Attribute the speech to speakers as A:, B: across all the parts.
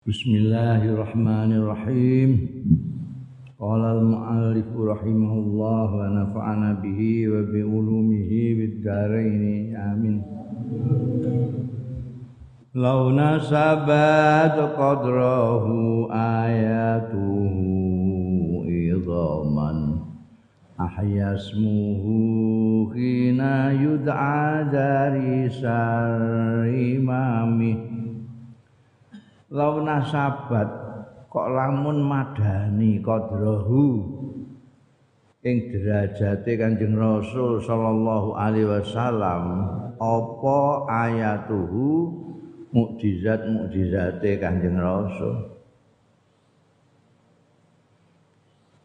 A: Bismillahirrahmanirrahim. Qala al-mu'allif rahimahullah wa nafa'ana bihi wa bi ulumihi bid dharain. Amin. Law nasabat qadrahu ayatuhu idhaman ahya ismuhu hina yud'a dari imamih launa sabat kok lamun madani qadrahu ing derajate Kanjeng Rasul sallallahu alaihi wasallam apa ayatuhu mukjizat-mukjizate Kanjeng Rasul?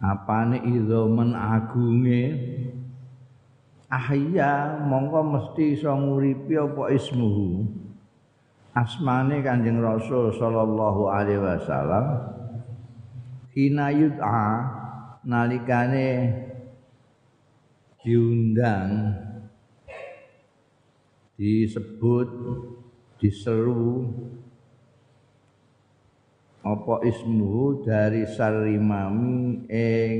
A: Apane idhomen agunge ahya mongko mesti iso nguripi apa ismuhu asmane Kanjeng Rasul sallallahu alaihi wasallam. Hina yud'a nalikane diundang disebut diseru apa ismuhu dari sarimami ing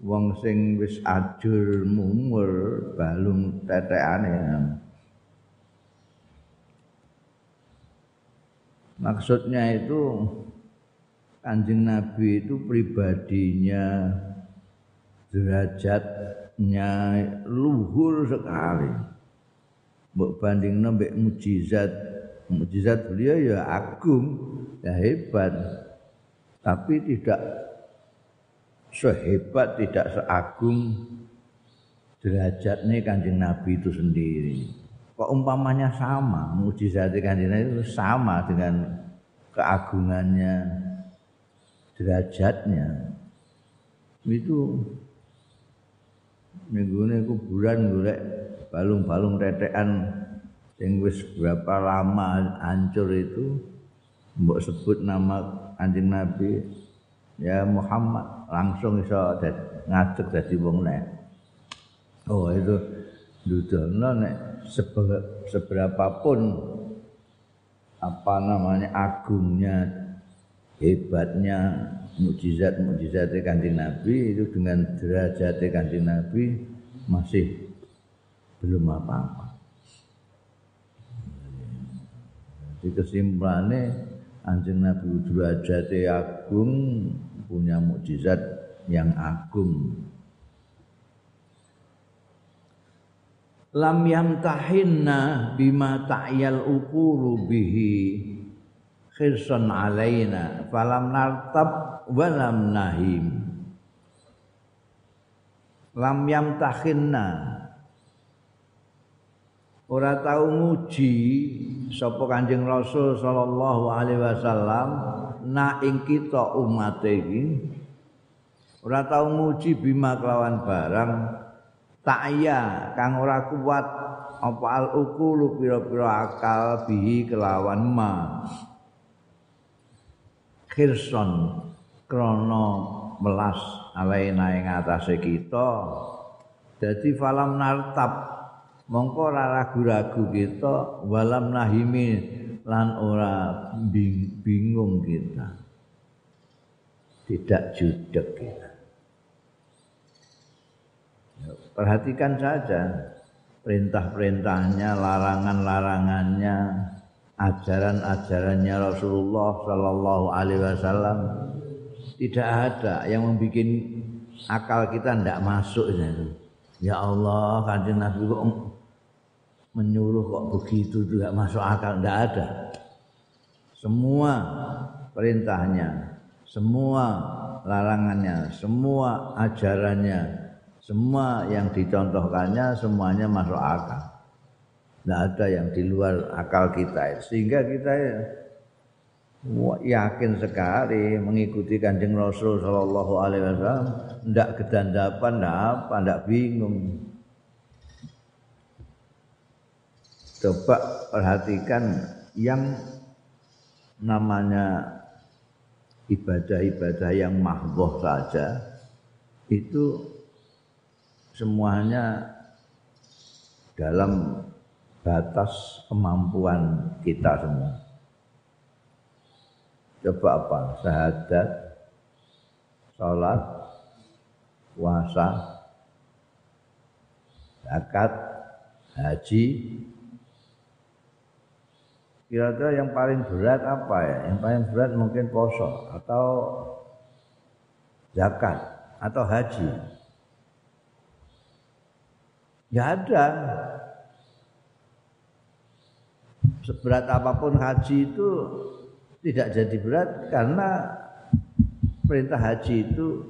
A: wong sing wis ajur mumur balung tetekane Maksudnya itu Kanjeng Nabi itu pribadinya derajatnya luhur sekali. Mbok banding nembek mujizat, mujizat beliau ya agung, ya hebat. Tapi tidak sehebat, tidak seagung derajatnya kanjeng Nabi itu sendiri. Kok umpamanya sama mujizat kanjeng itu sama dengan keagungannya derajatnya. Itu minggu kuburan golek balung-balung tetean yang wis berapa lama hancur itu mbok sebut nama anjing nabi ya Muhammad langsung iso ngadeg dadi wong nek oh itu dudono nek seberapapun apa namanya agungnya hebatnya mujizat mujizat kanjeng Nabi itu dengan derajat kanjeng Nabi masih belum apa-apa. Di kesimpulannya kanjeng Nabi derajat agung punya mujizat yang agung lam yamtahinna bima ta'yal ukuru bihi khirsan alaina falam nartab walam nahim. Lam yamtahinna ora tau nguji sapa Kanjeng Rasul sallallahu alaihi wasallam na ing kita umat iki. Ora tau nguji bima kelawan barang ta'ya kang ora kuat apa al ukulu pira-pira akal bihi kelawan ma. Khirson krana melas alaina ing atase kita. Dadi falam nartab mongko ora ragu-ragu kita walam nahimi lan ora bingung kita. Tidak judek kita Perhatikan saja perintah-perintahnya, larangan-larangannya, ajaran-ajarannya Rasulullah Sallallahu Alaihi Wasallam. Tidak ada yang membuat akal kita tidak masuk Ya Allah, kanjeng Nabi kok menyuruh kok begitu tidak masuk akal, tidak ada. Semua perintahnya, semua larangannya, semua ajarannya semua yang dicontohkannya semuanya masuk akal. Tidak ada yang di luar akal kita. Sehingga kita yakin sekali mengikuti kanjeng Rasul Shallallahu Alaihi Wasallam. Tidak kedandapan, tidak apa, tidak bingung. Coba perhatikan yang namanya ibadah-ibadah yang mahdoh saja itu semuanya dalam batas kemampuan kita semua. Coba apa? Syahadat, sholat, puasa, zakat, haji. Kira-kira yang paling berat apa ya? Yang paling berat mungkin poso atau zakat atau haji. Ya ada. Seberat apa pun haji itu tidak jadi berat karena perintah haji itu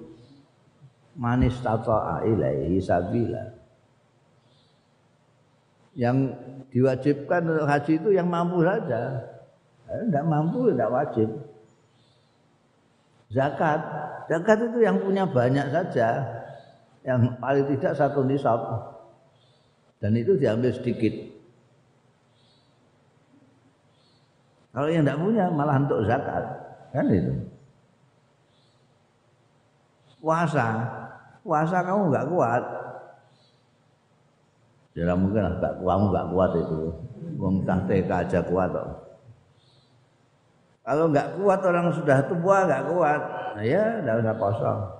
A: manis tata'a ilaihi sabila. Yang diwajibkan untuk haji itu yang mampu saja. Tidak mampu tidak wajib. Zakat, zakat itu yang punya banyak saja. Yang paling tidak satu nisab. Dan itu diambil sedikit. Kalau yang tidak punya malah untuk zakat. Kan itu. Puasa. Puasa kamu nggak kuat. Ya mungkin lah, kamu nggak kuat itu. Wong TK aja kuat kok. Kalau nggak kuat orang sudah tua nggak kuat, nah ya nggak usah kosong.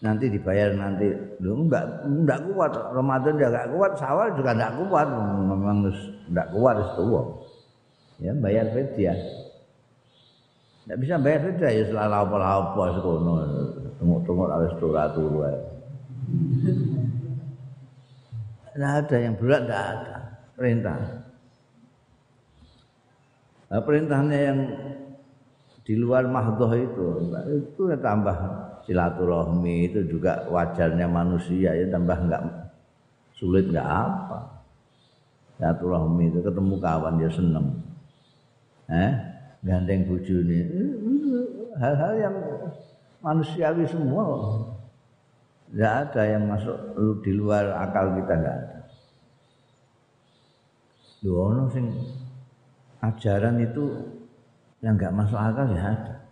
A: Nanti dibayar nanti. Lu enggak enggak kuat Ramadan dia enggak kuat, Sawal juga enggak kuat, memang enggak kuat itu. Ya bayar fidyah. Enggak bisa bayar fidyah ya selalu apa-apa sekono. Tunggu-tunggu harus turu-turu. Nah, ada yang berat enggak ada perintah. Nah, perintahnya yang di luar mahdoh itu itu tambah silaturahmi itu juga wajarnya manusia ya tambah enggak sulit enggak apa. Silaturahmi itu ketemu kawan dia seneng. Eh gandeng bojone hal-hal yang manusiawi semua. Enggak ada yang masuk di luar akal kita enggak ada. Dono sing ajaran itu yang enggak masuk akal ya ada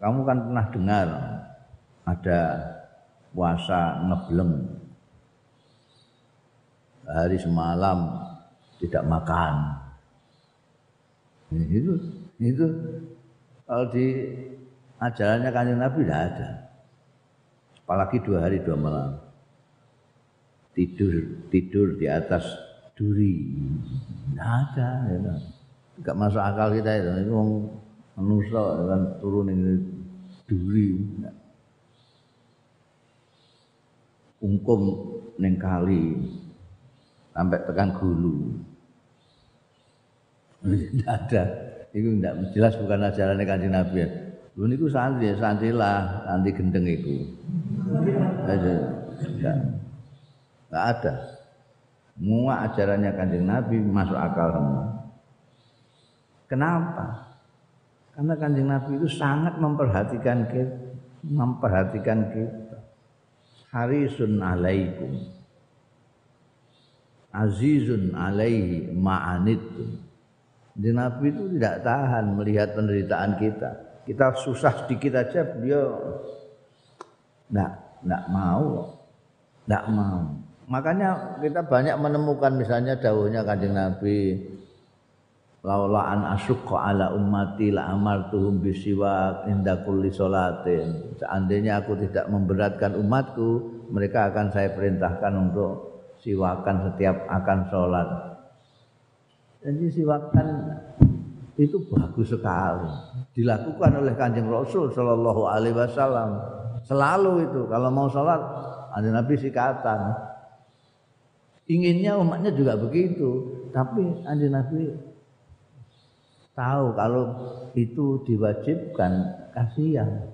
A: kamu kan pernah dengar ada puasa ngebleng. Hari semalam tidak makan. Itu itu kalau di ajarannya kanjeng Nabi tidak ada. Apalagi dua hari dua malam. Tidur tidur di atas duri. Tidak ada ya. nggak masuk akal kita itu manusia kan turun ning duri. Ungkum ning kali sampai tekan gulu. Tidak ada. Itu tidak jelas bukan ajaran kanjeng Nabi lu niku santri ya santri lah santri gendeng itu. Tidak tidak ada. Semua ajarannya kanjeng Nabi masuk akal semua. Kenapa Karena kanjeng Nabi itu sangat memperhatikan kita, memperhatikan kita. Harisun alaikum. Azizun alaihi ma'anittum. Kanjeng Nabi itu tidak tahan melihat penderitaan kita. Kita susah sedikit aja beliau enggak enggak mau. Enggak mau. Makanya kita banyak menemukan misalnya dawuhnya kanjeng Nabi laula an asyqa ala ummati la amartuhum bisiwak inda kulli salatin. Seandainya aku tidak memberatkan umatku mereka akan saya perintahkan untuk siwakan setiap akan sholat. Jadi siwakan itu bagus sekali. Dilakukan oleh kanjeng Rasul Shallallahu Alaihi Wasallam. Selalu itu kalau mau sholat ada Nabi sikatan. Inginnya umatnya juga begitu tapi anjing Nabi tahu kalau itu diwajibkan kasihan.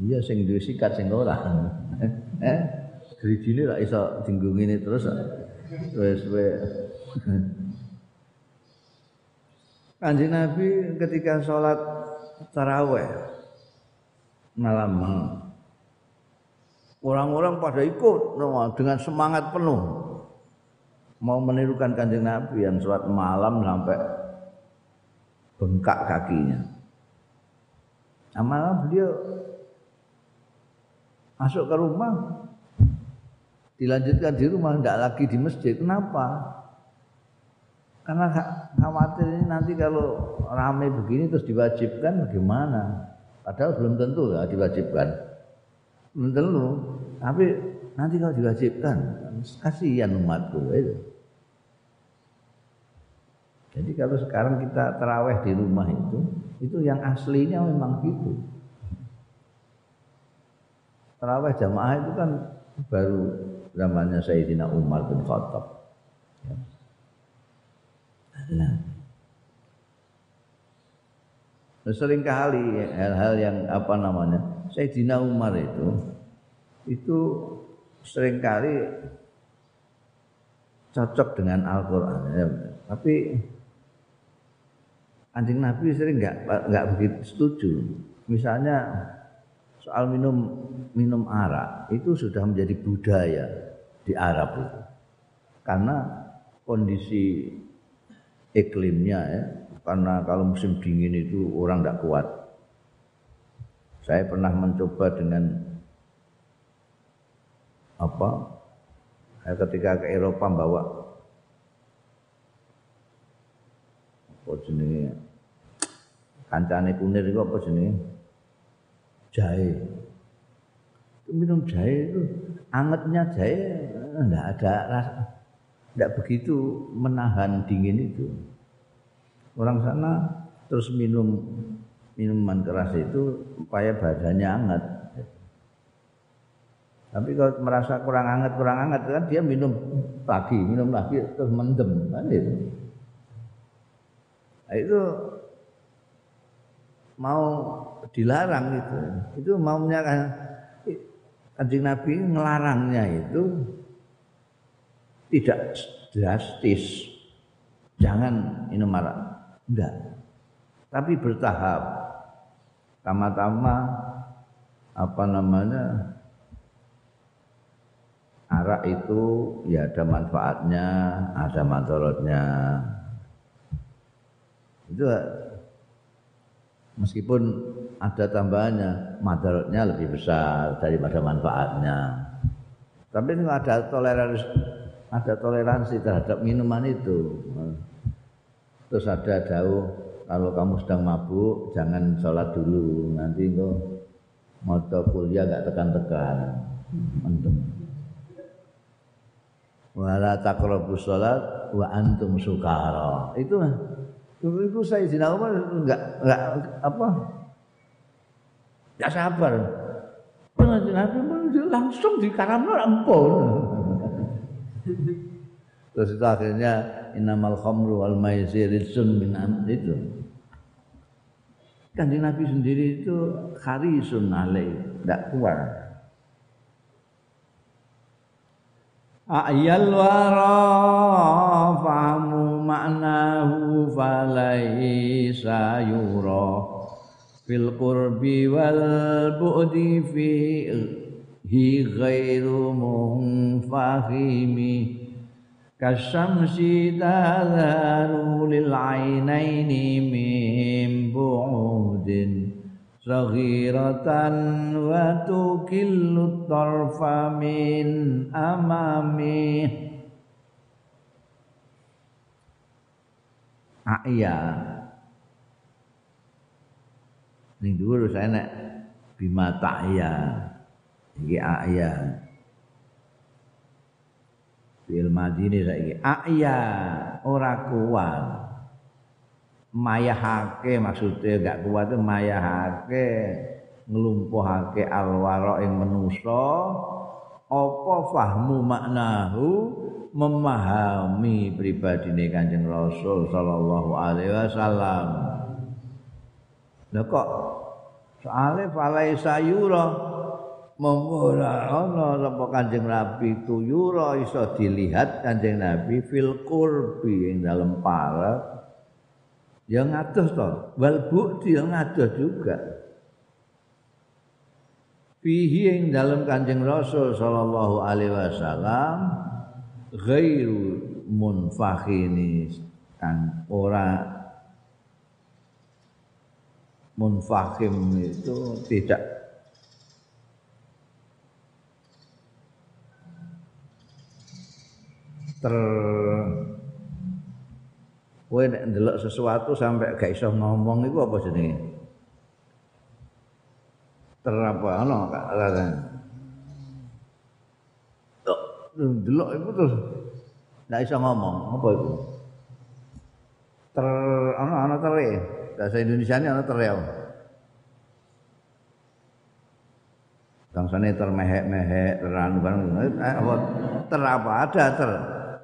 A: Iya sing duwe sikat sing ora. Eh? Gerijine ra iso dinggung ini terus. Wis Kanjeng Nabi ketika sholat taraweh malam. Orang-orang pada ikut dengan semangat penuh mau menirukan kanjeng Nabi yang sholat malam sampai bengkak kakinya. Nah, malam beliau masuk ke rumah, dilanjutkan di rumah tidak lagi di masjid. Kenapa? Karena khawatir ini nanti kalau ramai begini terus diwajibkan bagaimana? Padahal belum tentu ya diwajibkan. Belum tentu tapi nanti kalau diwajibkan kasihan umatku itu jadi kalau sekarang kita teraweh di rumah itu, itu yang aslinya memang gitu. Teraweh jamaah itu kan baru zamannya Sayyidina Umar bin Khattab. Ya. Nah. Sering kali hal-hal yang apa namanya Sayyidina Umar itu itu sering kali cocok dengan Al-Quran ya. tapi Anjing Nabi sering nggak nggak begitu setuju. Misalnya soal minum minum arak itu sudah menjadi budaya di Arab itu. Karena kondisi iklimnya ya, karena kalau musim dingin itu orang tidak kuat. Saya pernah mencoba dengan apa? Ketika ke Eropa bawa apa jenisnya kancane kunir itu apa jenenge? Jahe. Minum jahe itu angetnya jahe enggak ada rasa enggak begitu menahan dingin itu. Orang sana terus minum minuman keras itu supaya badannya hangat. Tapi kalau merasa kurang hangat kurang hangat kan dia minum pagi, minum lagi terus mendem kan itu. Nah, itu mau dilarang itu. Itu maunya kan Kanjeng Nabi ngelarangnya itu tidak drastis. Jangan minum arak. Enggak. Tapi bertahap. Tama-tama apa namanya? Arak itu ya ada manfaatnya, ada manfaatnya. Itu meskipun ada tambahannya madaratnya lebih besar daripada manfaatnya. Tapi ini ada toleransi ada toleransi terhadap minuman itu. Terus ada jauh kalau kamu sedang mabuk jangan sholat dulu. Nanti kok mau kuliah gak tekan-tekan. Mendem. Wala taqrabu sholat wa antum sukara. Itu Dulu itu Sayyidina Umar enggak enggak apa? Enggak sabar. Pengajian Nabi langsung di karamno ampun. Terus itu akhirnya innamal khamru wal maisir rizun min itu. Kanjeng Nabi sendiri itu kharisun alaih, enggak kuat. ayal wara fahamu maknahu falaisa yura fil qurbi wal bu'di fi hi ghairu munfahimi kasyamsi tadharu lil ainaini min bu'udin saghiratan wa tukillu tarfa min amami A'ya Ini dulu saya nek bima ta'ya. Ini a'ya. Bil madini saiki a'ya ora kuat. Mayahake maksudnya gak kuat itu mayahake ngelumpuhake alwaro yang menuso apa fahmu maknahu memahami pribadi ini kanjeng Rasul sallallahu alaihi wasallam. Lha kok soalnya falai sayura? Memora ana apa kanjeng Nabi itu yura iso dilihat kanjeng Nabi fil qurbi ing dalam parek ya ngatus to wal bukti ya ngatus juga. Fihi ing dalam kanjeng rasul sallallahu alaihi wasallam ghairu munfakhini kan? Ora munfakhim itu tidak. Ter kowe nek ndelok sesuatu sampai gak iso ngomong iku apa jenenge? Ter apa? Ana kata ndelok iku terus. Gak iso ngomong apa itu ter ana ana tere. Bahasa Indonesia ini ana tere bangsane termehek-mehek teranu kan apa? Ter apa? Ada ter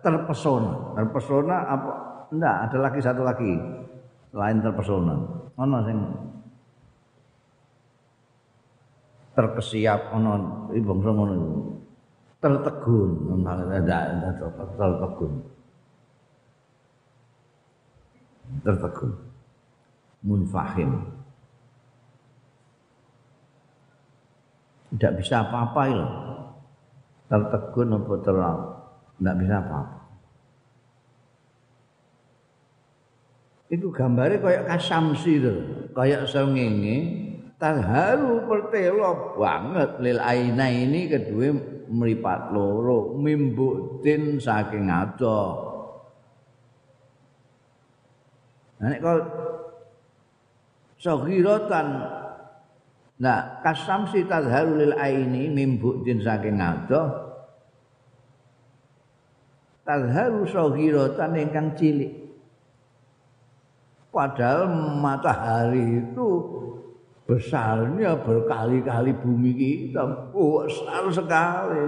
A: terpesona terpesona apa? Enggak ada lagi satu lagi. Selain terpesona ono sing terkesiap ono iki bangsa ngono tertegun. Tertegun. Tertegun. Munfahim. Tidak bisa apa-apa itu tertegun apa terang tidak bisa apa-apa. Itu gambarnya kayak kasamsi itu. Kayak sengenge tangharu pertelo banget. Lil aina ini kedua meripat loro mimbutin saking ado nah kalau sogirotan Nah, kasamsi tazharu lil aini mimbu din saking adoh. Tazharu saghiratan ingkang cilik. Padahal matahari itu besarnya berkali-kali bumi kita. Oh, besar sekali.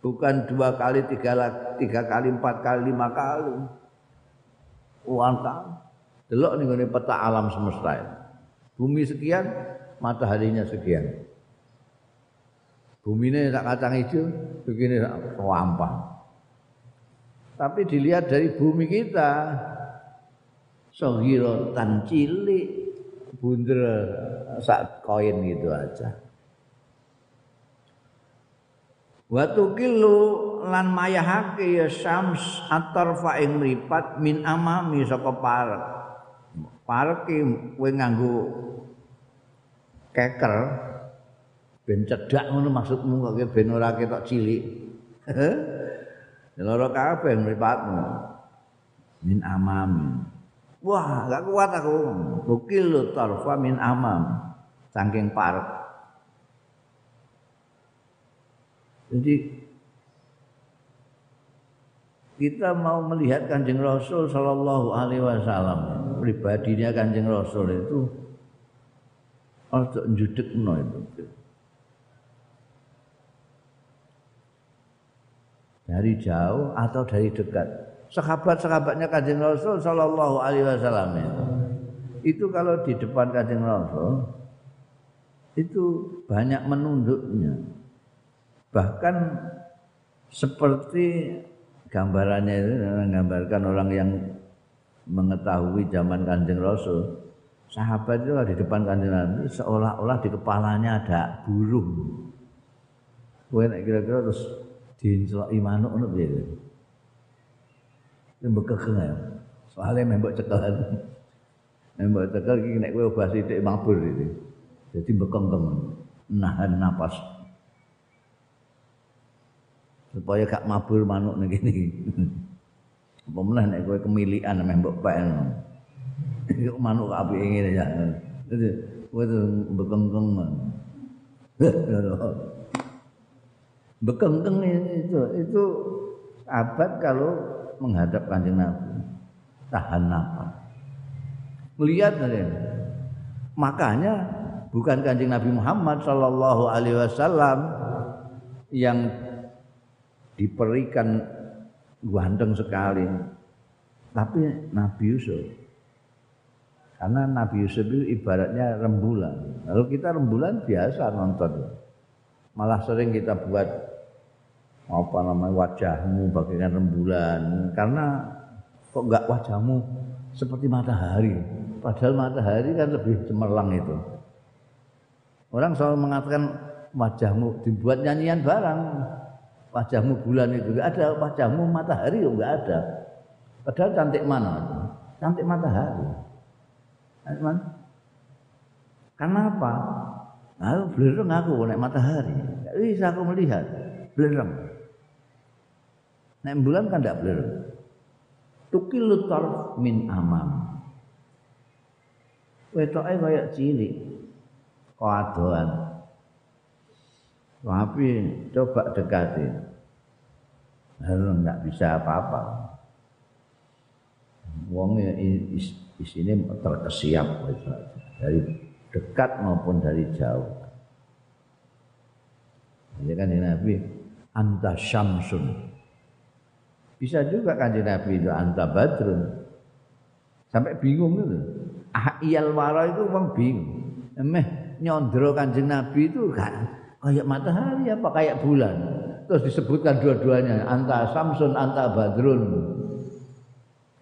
A: Bukan dua kali, tiga, tiga kali, empat kali, lima kali. Wantang. Delok nih peta alam semesta ini. Bumi sekian, mataharinya sekian. Bumi ini tak kacang hijau, begini wampang. Tapi dilihat dari bumi kita, sohiro tan cilik, bunder sak koin gitu aja. Watu kilu lan mayahake ya syams atarfa ing mripat min amami saka parek. Parek kowe nganggo keker ben cedak ngono maksudmu kok ben ora ketok cilik. Loro kabeh mripatmu. Min amam wah gak kuat aku. Bukil tarfa min amam saking parek jadi kita mau melihat kanjeng Rasul Shallallahu Alaihi Wasallam pribadinya kanjeng Rasul itu Ojo njudekno itu. Dari jauh atau dari dekat. Sahabat-sahabatnya Kanjeng Rasul sallallahu alaihi wasallam itu. Itu kalau di depan Kanjeng Rasul itu banyak menunduknya. Bahkan seperti gambarannya itu menggambarkan orang yang mengetahui zaman Kanjeng Rasul sahabat itu di depan kanjeng Nabi seolah-olah di kepalanya ada burung. Kowe nek kira-kira terus diceloki manuk ngono piye? Mbekeken ya. Soale mbok cekelan. Mbok cekel iki nek kowe obah sithik mabur iki. Jadi bekengkeng nahan napas. Supaya gak mabur manuk ning kene. Apa meneh nek kowe kemilikan mbok pek Iku manuk api ngene ya. Jadi kowe bekengkeng. Bekengkeng itu itu abad kalau menghadap kanjeng Nabi tahan nafas. Melihat Makanya bukan kanjeng Nabi Muhammad Shallallahu Alaihi Wasallam yang diberikan ganteng sekali, tapi Nabi Yusuf karena Nabi Yusuf itu ibaratnya rembulan. Lalu kita rembulan biasa nonton. Malah sering kita buat apa namanya wajahmu bagaikan rembulan. Karena kok enggak wajahmu seperti matahari. Padahal matahari kan lebih cemerlang itu. Orang selalu mengatakan wajahmu dibuat nyanyian barang. Wajahmu bulan itu enggak ada, wajahmu matahari enggak ada. Padahal cantik mana? Cantik matahari. Teman. Karena apa? Aku belerang aku naik matahari. Tidak bisa aku melihat. Belerang. Nek bulan kan ndak blur. Tukilu tarf min amam. Wetoke kaya cilik. Kadoan. Tapi coba dekati. Lalu enggak bisa apa-apa. Wong di sini terkesiap dari dekat maupun dari jauh. Jadi kan Nabi anta syamsun. Bisa juga kanjeng Nabi itu anta badrun. Sampai bingung itu. Ah, iyal wara itu wong bingung. Emeh nyondro kanjeng Nabi itu kan kayak matahari apa kayak bulan. Terus disebutkan dua-duanya anta samsun anta badrun.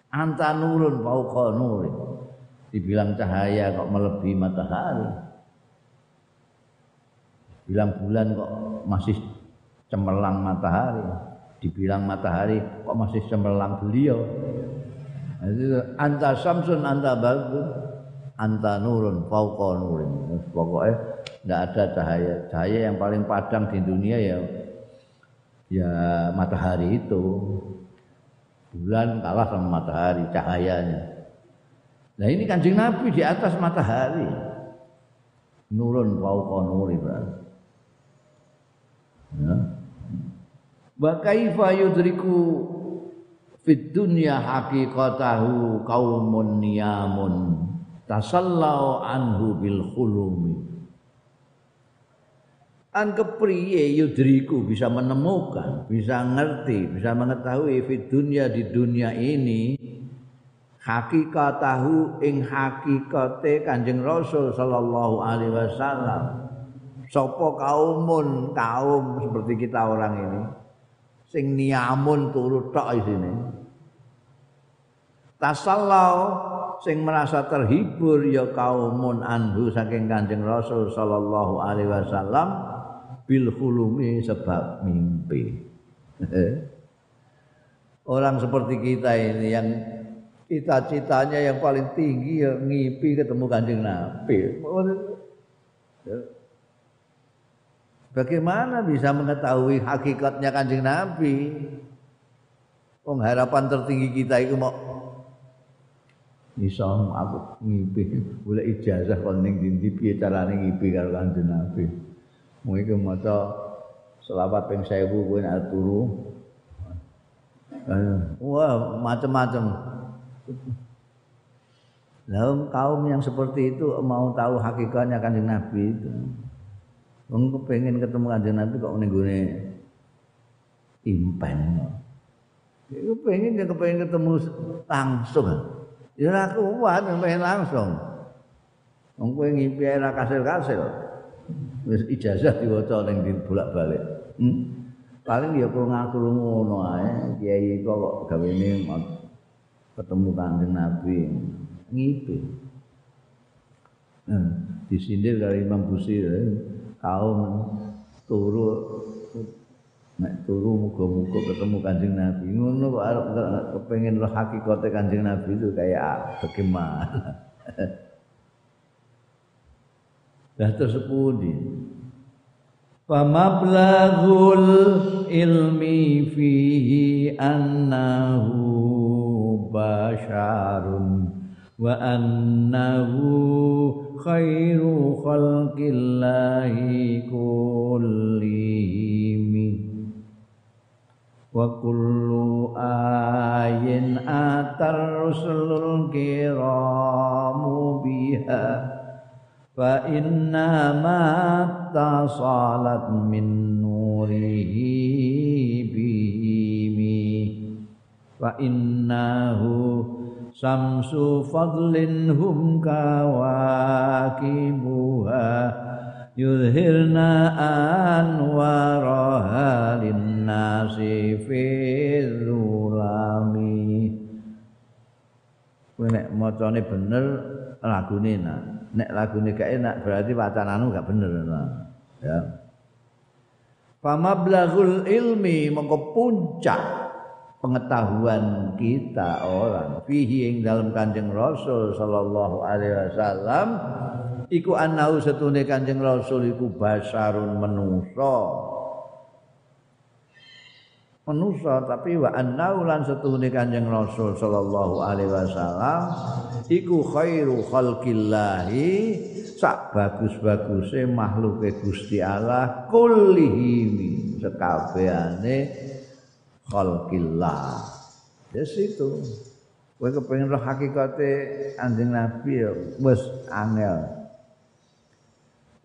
A: Anta nurun fauqa nurin. Dibilang cahaya kok melebihi matahari. Bilang bulan kok masih cemerlang matahari. Dibilang matahari kok masih cemerlang beliau. Anta samsun anta badrun. Anta nurun fauqa nurin. Pokoknya enggak ada cahaya. Cahaya yang paling padang di dunia ya ya matahari itu bulan kalah sama matahari cahayanya. Nah ini kanjeng Nabi di atas matahari. Nurun fauqa nuri Ya. Wa kaifa yudriku fid dunya haqiqatahu qaumun niyamun tasallau anhu bil khulumi. An kepriye yudriku bisa menemukan, bisa ngerti, bisa mengetahui fit dunia di dunia ini hakikatahu ing hakikate Kanjeng Rasul sallallahu alaihi wasallam. Sopo kaumun kaum seperti kita orang ini sing niamun turu tok isine. Tasallau sing merasa terhibur ya kaumun anhu saking Kanjeng Rasul sallallahu alaihi wasallam bil hulumi sebab mimpi. Orang seperti kita ini yang cita-citanya yang paling tinggi ya ngipi ketemu kanjeng Nabi. Bagaimana bisa mengetahui hakikatnya kanjeng Nabi? Pengharapan tertinggi kita itu mau iso aku ngipi boleh ijazah kon ning ndi piye carane ngipi karo kanjeng Nabi. Mungkin maca selawat ping 1000 kuwi nek turu. Wah, macam-macam. Lalu kaum yang seperti itu mau tahu hakikatnya kanjeng Nabi itu. Wong pengen ketemu kanjeng Nabi kok ning gone impen. Iku pengen dia kepengen ketemu langsung. Ya ora kuat pengen langsung. Wong kowe ngimpi ora kasil-kasil. wis ijazah diwaca ning bolak-balik. Hmm? Paling ya kok ngaku ngono ae, kiai kok gawene ketemu kanjeng Nabi ngipi. Hmm, disindir dari Imam Busiri kaum turu nek turu muga-muga ketemu kanjeng Nabi ngono kok arep kepengin roh hakikate kanjeng Nabi itu kayak bagaimana Dah tersepundi. Famablaghul ilmi fihi annahu basyarun wa annahu khairu khalqillahi kullihim wa kullu ayin atar rusulul kiramu biha. Fa inna ma tasalat min nurihi bihimi. Fa innahu samsu fadlin hum kawakibuha yudhirna anwaraha linnasi fi zulami. Nek macane bener lagune nak nek lagune gak enak berarti wacananu gak bener ya. Famablaghul ilmi mongko puncak pengetahuan kita orang. Fihi ing dalam Kanjeng Rasul sallallahu alaihi wasallam iku anau setune Kanjeng Rasul iku basarun manusa manusa tapi wa annau lan setuhune Kanjeng Rasul sallallahu alaihi wasallam iku khairu khalqillahi sak bagus-baguse makhluke Gusti Allah kullihimi sekabehane khalqillah. Yes itu kowe kepengin roh hakikate Kanjeng Nabi ya wis angel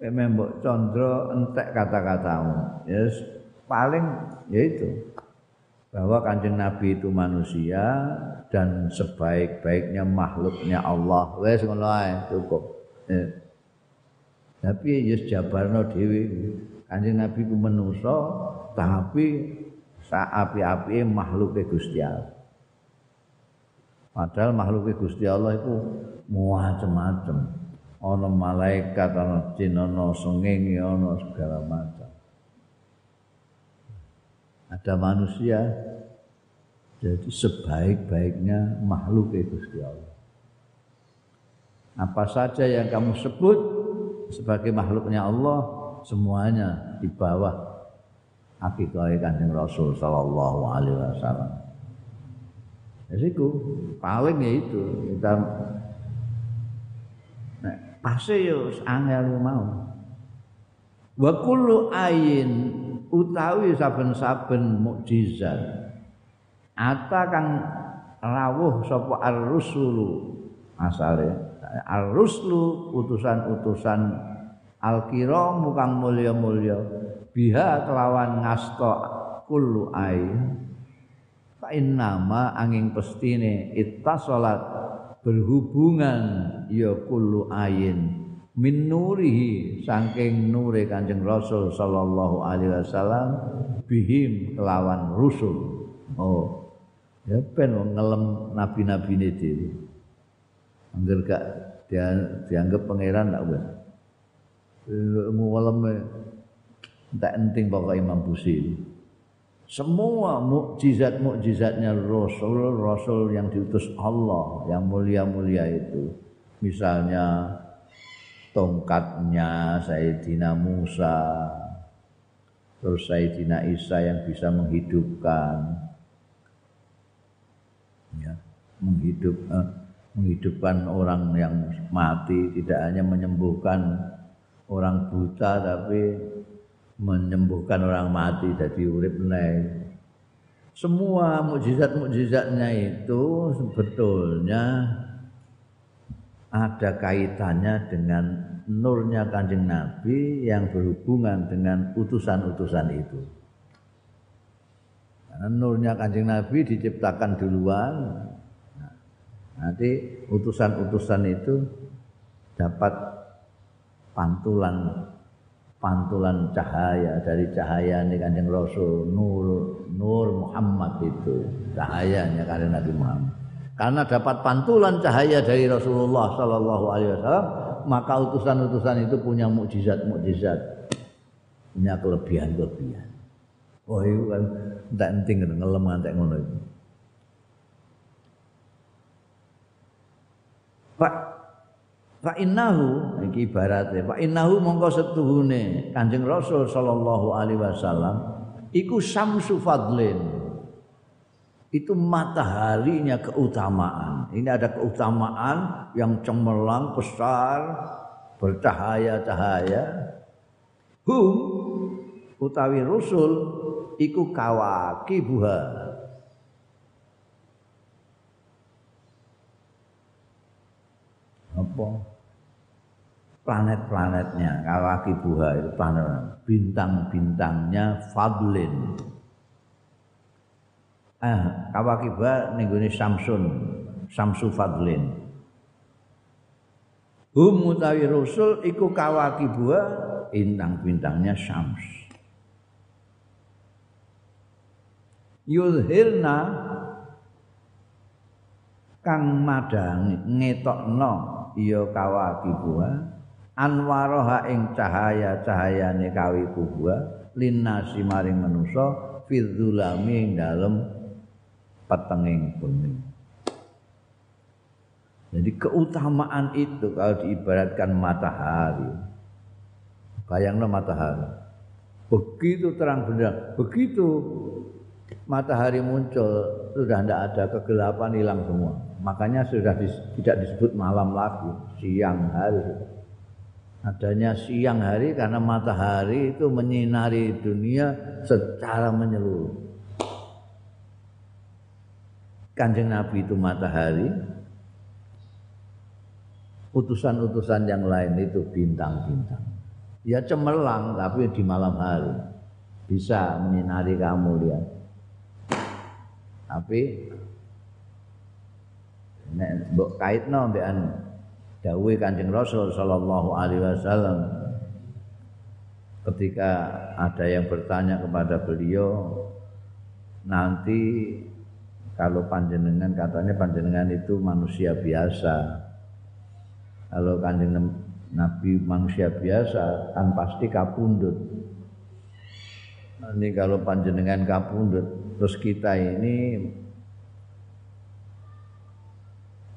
A: mbok condro entek kata-katamu yes paling ya itu bahwa kanjeng Nabi itu manusia dan sebaik-baiknya makhluknya Allah. Wes ngono ae cukup. Ya. Tapi yes jabarno dhewe kanjeng Nabi ku manusa tapi saapi-api makhluknya Gusti Allah. Padahal makhluknya Gusti Allah itu macam-macam. Ana malaikat, ana jin, ana sengenge, ana segala macam. ada manusia jadi sebaik-baiknya makhluk itu Gusti Allah. Apa saja yang kamu sebut sebagai makhluknya Allah semuanya di bawah hakikat kanjeng Rasul Sallallahu Alaihi Wasallam. Jadi paling ya itu kita pasti yo angel mau. Wa kullu ayin utawi saben-saben mukjizat. Ata kang rawuh sapa ar-rusulu asale. Ar-ruslu utusan-utusan al-kiram kang mulya-mulya. Biha kelawan ngasta kullu ai fa innama angin pestine ittasalat berhubungan ya kullu ayin min nurihi saking nure Kanjeng Rasul sallallahu alaihi wasallam bihim kelawan rusul. Oh. Ya ben ngelem nabi-nabi ini dhewe. Angger gak dia, dianggap pangeran tak wis. Ngelem tak penting pokok Imam Busiri. Semua mukjizat-mukjizatnya Rasul, Rasul yang diutus Allah, yang mulia-mulia itu. Misalnya tongkatnya Sayyidina Musa terus Sayyidina Isa yang bisa menghidupkan. Ya, menghidup eh, menghidupkan orang yang mati tidak hanya menyembuhkan orang buta tapi menyembuhkan orang mati jadi urip naik semua mukjizat-mukjizatnya itu sebetulnya ada kaitannya dengan nurnya kanjeng Nabi yang berhubungan dengan utusan-utusan itu. Karena nurnya kanjeng Nabi diciptakan duluan, nanti utusan-utusan itu dapat pantulan pantulan cahaya dari cahaya ini kanjeng Rasul Nur Nur Muhammad itu cahayanya kanjeng Nabi Muhammad. Karena dapat pantulan cahaya dari Rasulullah Sallallahu Alaihi Wasallam, maka utusan-utusan itu punya mukjizat-mukjizat, punya kelebihan-kelebihan. Oh itu kan tidak penting ngelem ngantek ngono itu. Pak Pak innahu iki ibaratnya Pak innahu mongko setuhune Kanjeng Rasul sallallahu alaihi wasallam iku samsu fadlin itu mataharinya keutamaan. Ini ada keutamaan yang cemerlang besar, bercahaya-cahaya. Hum utawi rusul iku kawaki buha. Apa? Planet-planetnya kawaki buha itu planet bintang-bintangnya fadlin. Eh, kawakiba ning gone Samsun Samsu Fadlin. Hum utawi rusul iku kawakibua bintang-bintangnya Syams Yulhirna kang madang ngetokno iya kawakibua anwaroha ing cahaya-cahayane kawikubua linnasi maring manusa fidzulami ing dalem petenging bumi. Jadi keutamaan itu kalau diibaratkan matahari. Bayanglah matahari. Begitu terang benderang, begitu matahari muncul sudah tidak ada kegelapan hilang semua makanya sudah dis, tidak disebut malam lagi siang hari adanya siang hari karena matahari itu menyinari dunia secara menyeluruh kanjeng Nabi itu matahari. Utusan-utusan yang lain itu bintang-bintang. Ya cemerlang tapi di malam hari. Bisa menyinari kamu lihat. Tapi nek mbok kaitno mbekan dawuhe Kanjeng Rasul sallallahu alaihi wasallam ketika ada yang bertanya kepada beliau nanti kalau panjenengan katanya panjenengan itu manusia biasa. Kalau kanjeng Nabi manusia biasa kan pasti kapundut ini kalau panjenengan kapundut terus kita ini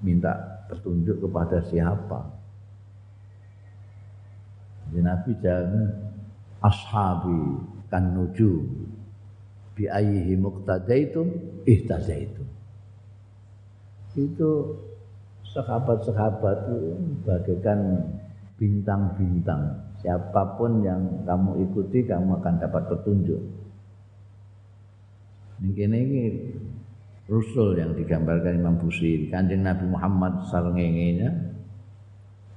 A: minta petunjuk kepada siapa? Jadi Nabi jangan ashabi kan nuju bi ayyihi muqtadaitum ihtadaitum itu sahabat-sahabat itu bagaikan bintang-bintang siapa pun yang kamu ikuti kamu akan dapat petunjuk Mungkin ini Rasul yang digambarkan Imam Busiri. Kanjeng Nabi Muhammad sarengengenya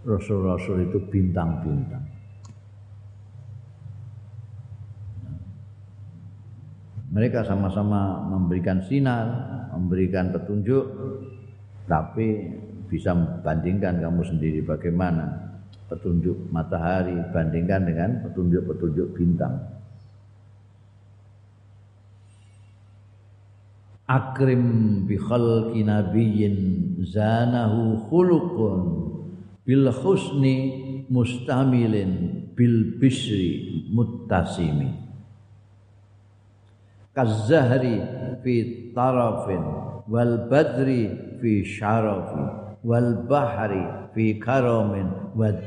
A: Rasul-Rasul itu bintang-bintang. Mereka sama-sama memberikan sinar, memberikan petunjuk, tapi bisa bandingkan kamu sendiri bagaimana petunjuk matahari bandingkan dengan petunjuk-petunjuk bintang. akrim bi khalqi nabiyyin zanahu khuluqun bil husni mustamilin bil bisri muttasimi kazahri fi tarafin wal badri fi syarafi wal bahri fi karamin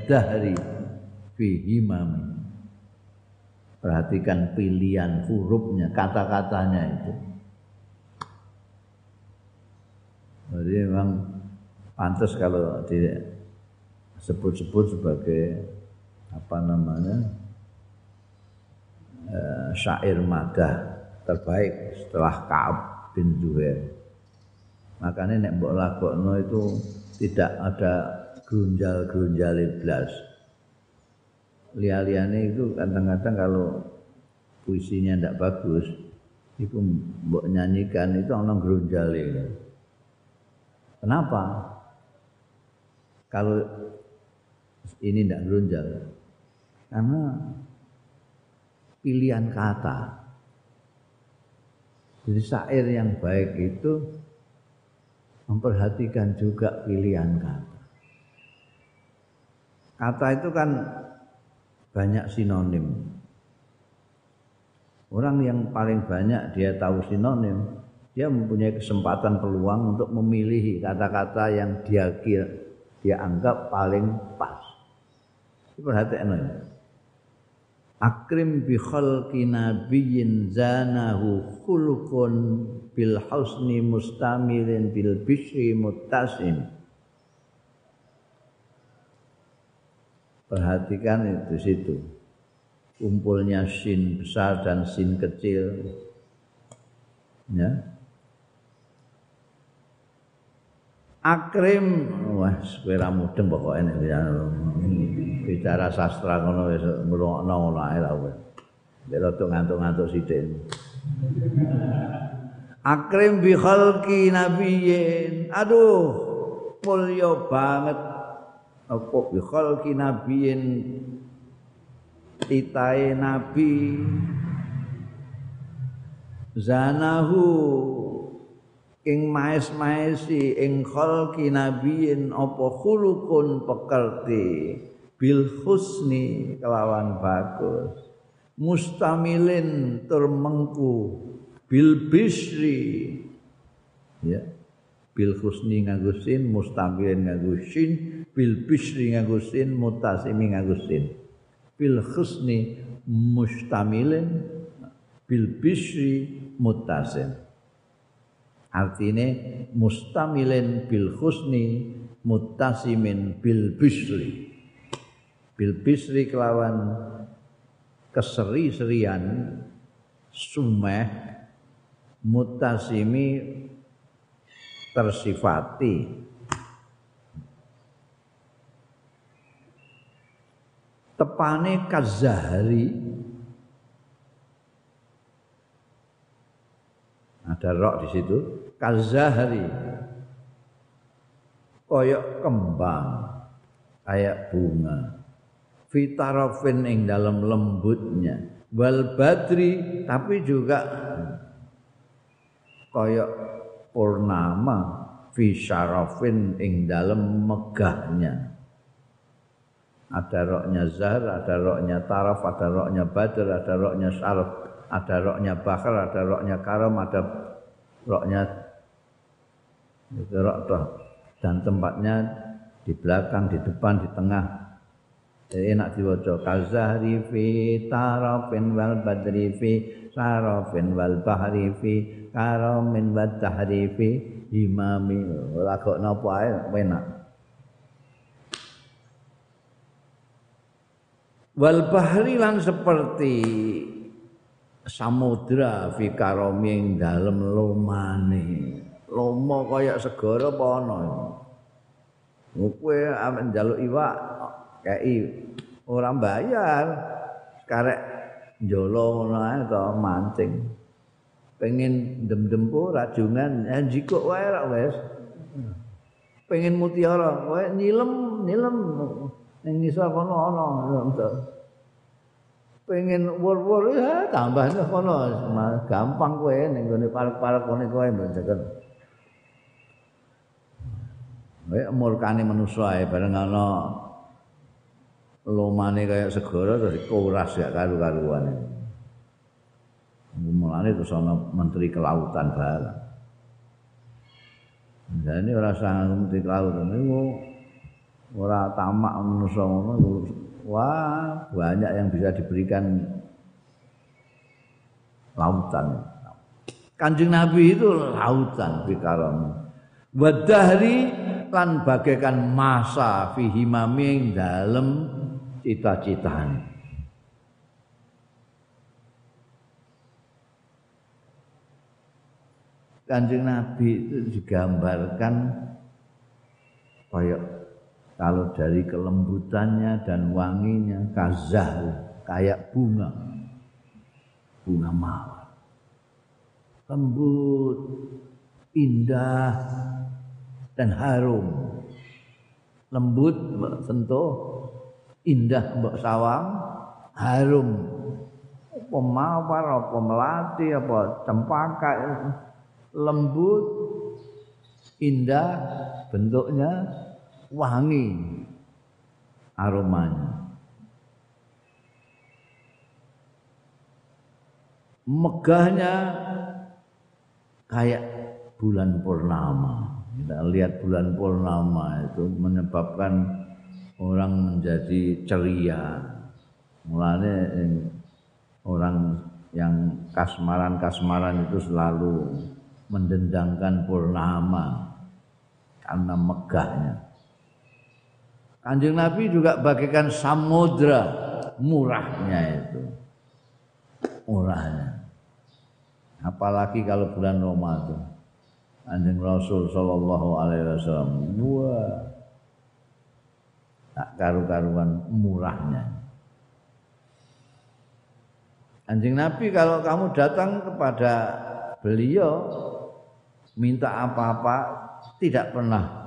A: dahri fi himami. Perhatikan pilihan hurufnya kata-katanya itu. Jadi memang pantas kalau disebut-sebut sebagai apa namanya e, syair madah terbaik setelah Kaab bin Zuhair. Makanya nek mbok lakokno itu tidak ada grunjal-grunjal iblas. Lia-liane itu kadang-kadang kalau puisinya tidak bagus, itu mbok nyanyikan itu orang grunjale. Kenapa? Kalau ini tidak gerunjal. Karena pilihan kata. Jadi syair yang baik itu memperhatikan juga pilihan kata. Kata itu kan banyak sinonim. Orang yang paling banyak dia tahu sinonim dia mempunyai kesempatan peluang untuk memilih kata-kata yang dia kira dia anggap paling pas. Perhatikan ini. Akrim bi khalqi nabiyyin zanahu khuluqun bil husni mustamilin bil bishri muttasim. Perhatikan itu situ. Kumpulnya sin besar dan sin kecil. Ya, akrim. Wah kowe ra mudeng pokoke nek bicara sastra ngono wis ngrungokno ngono ae ra kowe. Rada ngantuk-ngantuk sithik. Akrim bi khalqi nabiyyin. Aduh mulya banget. Apa bi khalqi nabiyyin? Titae nabi. Zanahu ing maes-maesi ing khalqi nabiyin apa khulukun pekerti? Bil husni kelawan bagus. Mustamilin tur mengku bil bisri. Ya. Bil husni ngagusin mustamilin ngagusin bil bisri ngagusin mutasimi ngagusin bil husni mustamilin. Bil bisri muttasil artine mustamilin bil husni muttasimin bil bisri. Bil bisri kelawan keseri-serian sumeh mutasimi tersifati. Tepane kazahari. Ada rok di situ kazahari. Koyok kembang kayak bunga. Fitarofin ing dalam lembutnya. Wal badri tapi juga koyok purnama. Fi ing dalam megahnya. Ada roknya zahar, ada roknya taraf, ada roknya badr, ada roknya syaraf, ada roknya bakar, ada roknya karam, ada roknya itu rok toh. dan tempatnya di belakang, di depan, di tengah. Jadi enak diwaca kazahri fi tarafin wal badri fi sarafin wal bahri fi karamin wal tahri fi imami lagok napa ae enak. wal bahri lan seperti samudra fi karomi dalem lomane lomo kaya segara apa ana kowe amen njaluk iwak kei ora bayar karek njolo ngono ae to mancing. Pengen dem-dem rajungan eh jikok wae ra wis pengen mutiara kowe nyilem nyilem. Ning ngisor kono ana pengen wur-wur ya tambah kono. Gampang kowe ning gone parek-parek kono kowe mbenjeken Wae murkane manusa ae bareng ana lomane kaya segara terus kuras gak karu-karuan. Mulane terus ana menteri kelautan barang. Ini ora sanggup menteri kelautan niku ora tamak manusa ngono wah banyak yang bisa diberikan lautan Kanjeng Nabi itu lautan bikaron wadahri lan bagaikan masa fi himami dalem cita-citane Kanjeng Nabi itu digambarkan kayak kalau dari kelembutannya dan wanginya kazah kayak bunga. Bunga mawar. Lembut indah dan harum lembut mbak sentuh indah mbak sawang harum apa mawar apa melati apa cempaka lembut indah bentuknya wangi aromanya. Megahnya kayak bulan purnama. Kita lihat bulan purnama itu menyebabkan orang menjadi ceria. Mulanya orang yang kasmaran-kasmaran itu selalu mendendangkan purnama karena megahnya. Kanjeng Nabi juga bagikan samudra murahnya itu. Murahnya. Apalagi kalau bulan Ramadan. Kanjeng Rasul sallallahu alaihi wasallam. Wah. Tak karu-karuan murahnya. Anjing Nabi kalau kamu datang kepada beliau minta apa-apa tidak pernah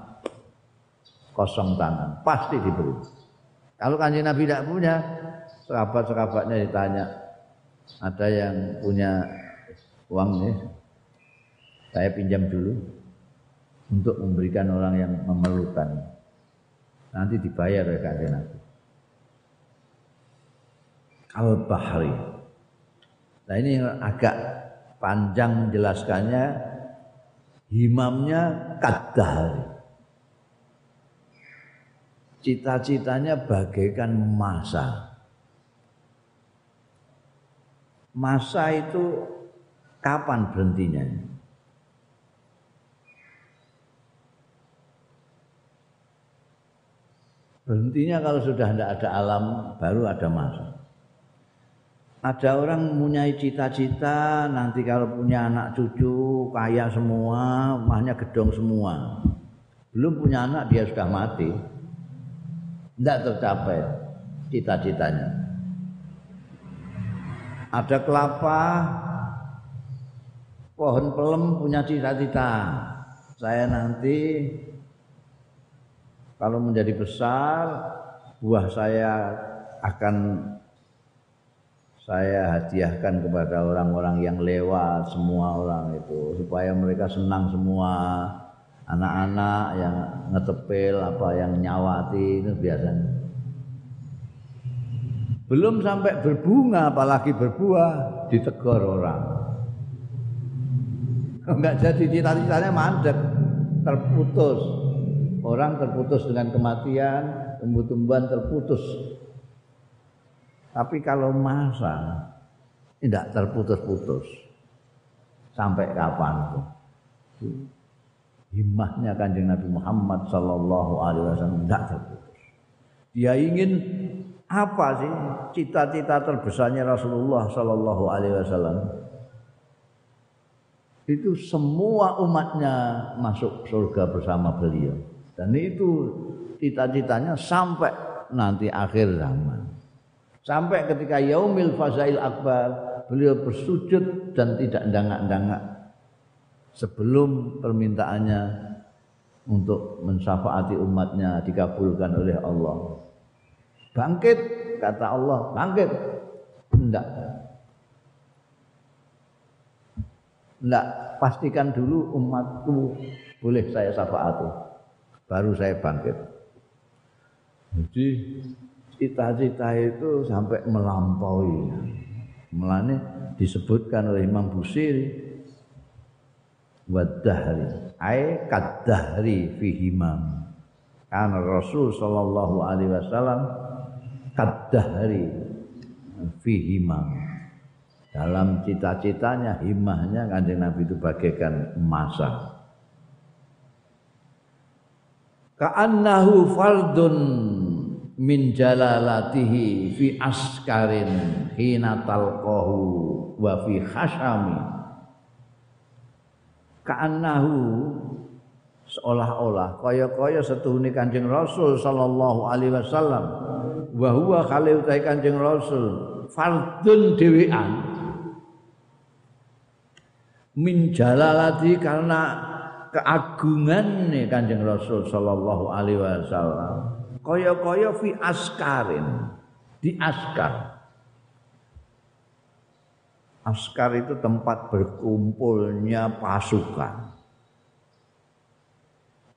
A: kosong tangan, pasti diberi. Kalau kanjeng Nabi tidak punya, sahabat-sahabatnya ditanya, ada yang punya uang nih, saya pinjam dulu untuk memberikan orang yang memerlukan. Nanti dibayar oleh kanjeng Nabi. Al-Bahri. Nah ini agak panjang menjelaskannya. Himamnya kadahari cita-citanya bagaikan masa. Masa itu Kapan berhentinya? Berhentinya kalau sudah tidak ada alam, baru ada masa. Ada orang mempunyai cita-cita nanti kalau punya anak cucu kaya semua, rumahnya gedong semua. Belum punya anak dia sudah mati. Tidak tercapai cita-citanya. Ada kelapa, pohon pelem punya cita-cita. Saya nanti kalau menjadi besar buah saya akan saya hadiahkan kepada orang-orang yang lewat semua orang itu. Supaya mereka senang semua. Anak-anak yang ngetepil apa yang nyawati itu biasanya. Belum sampai berbunga apalagi berbuah ditegur orang. Enggak jadi cita-citanya mandek terputus Orang terputus dengan kematian, tumbuh-tumbuhan terputus. Tapi kalau masa tidak terputus-putus. Sampai kapan itu? Himmahnya kanjeng Nabi Muhammad Sallallahu Alaihi Wasallam tidak terputus. Dia ingin apa sih cita-cita terbesarnya Rasulullah Sallallahu Alaihi Wasallam? Itu semua umatnya masuk surga bersama beliau. Dan itu cita-citanya sampai nanti akhir zaman. Sampai ketika yaumil fazail akbar beliau bersujud dan tidak dangak-dangak sebelum permintaannya untuk mensyafaati umatnya dikabulkan oleh Allah. Bangkit kata Allah, bangkit. Enggak. Enggak, pastikan dulu umatku boleh saya syafaati baru saya bangkit. Jadi cita-cita itu sampai melampaui. Melane disebutkan oleh Imam Busiri wadahri ay kadahri fi himam. Karena Rasul sallallahu alaihi wasallam kadahri fi himam. Dalam cita-citanya, himahnya kanjeng Nabi itu bagaikan masa ka'annahu fardun min jalalatihi fi askarin hina talqahu wa fi khashami ka'annahu seolah-olah kaya-kaya setuhune Kanjeng Rasul sallallahu alaihi wasallam. Wa huwa khali Kanjeng Rasul. Fardun dhewean min jalalati karena keagungan nih Kanjeng Rasul sallallahu alaihi wasallam. Kaya-kaya fi askarin, di askar. Askar itu tempat berkumpulnya pasukan.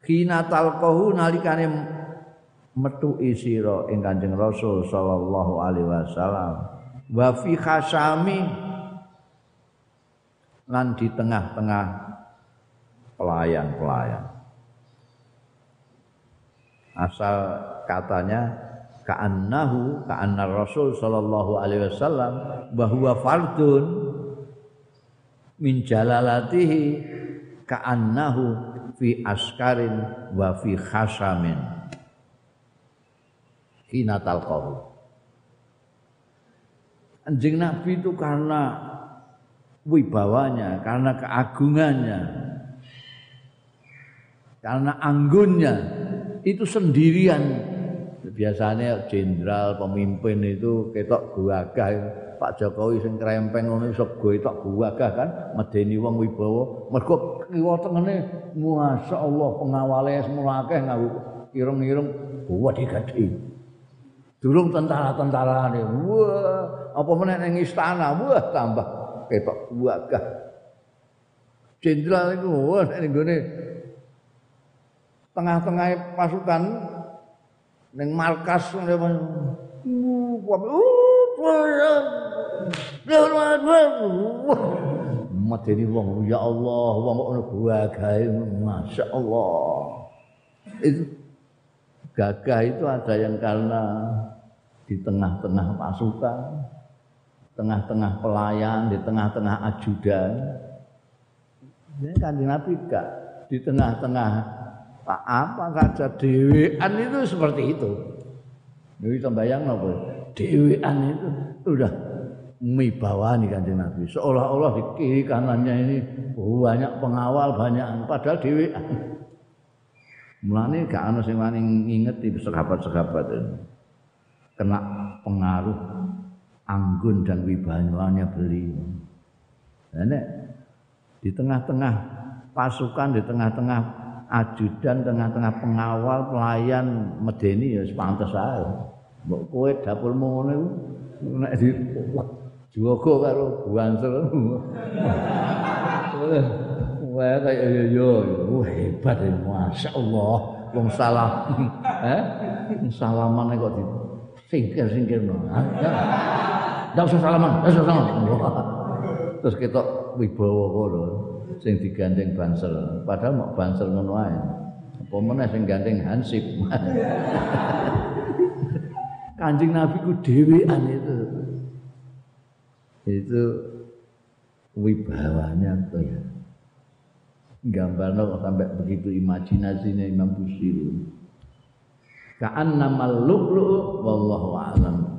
A: Kina talqahu nalikane metu isira ing Kanjeng Rasul sallallahu alaihi wasallam. Wa fi khasami lan di tengah-tengah pelayan-pelayan. Asal katanya ka'annahu ka'anna Rasul sallallahu alaihi wasallam bahwa fardun min jalalatihi ka'annahu fi askarin wa fi khasamin. Hina talqahu. Anjing Nabi itu karena wibawanya, karena keagungannya, karena anggunnya itu sendirian. Biasanya jenderal pemimpin itu ketok guagah Pak Jokowi sing krempeng ngono iso tok guagah kan? Medeni wong wibawa. Mergo kiwa tengene masyaallah pengawale semua akeh ngaku irung-irung wah digadi durung tentara-tentarane. Wah apa meneh ning istana? Wah tambah ketok guagah jenderal iku wah ning gone tengah-tengah pasukan ning markas Madeni wong ya Allah wong ngono gagah masyaallah itu gagah itu ada yang karena di tengah-tengah pasukan tengah-tengah pelayan, di tengah-tengah ajudan. Ini kan Nabi di tengah-tengah apa saja dewean itu seperti itu. Jadi bayang apa? Dewean itu udah nih kanjeng Nabi. Seolah-olah di kiri kanannya ini banyak pengawal, banyak padahal dewean. Mulane gak ana sing wani ngingeti sahabat-sahabat. Kena pengaruh anggun dan wibawanya beliau. Nah, di tengah-tengah pasukan, di tengah-tengah ajudan, tengah-tengah pengawal, pelayan medeni ya sepantes ae. Mbok kowe dapurmu ngono iku nek di jogo karo buansel. Wah kaya yo yo hebat ya masyaallah wong salam. Eh? Salaman kok di singkir-singkir no. Ndak usah salaman, ndak usah salaman. Terus kita wibawa kono sing digandeng bansel. Padahal mau bansel ngono ae. Apa meneh sing gandeng hansip. Kanjeng Nabi ku dhewean itu. Itu wibawanya tuh ya. Gambarnya sampai begitu imajinasinya Imam Busiri. Ka'an namal lu'lu' wallahu a'lam.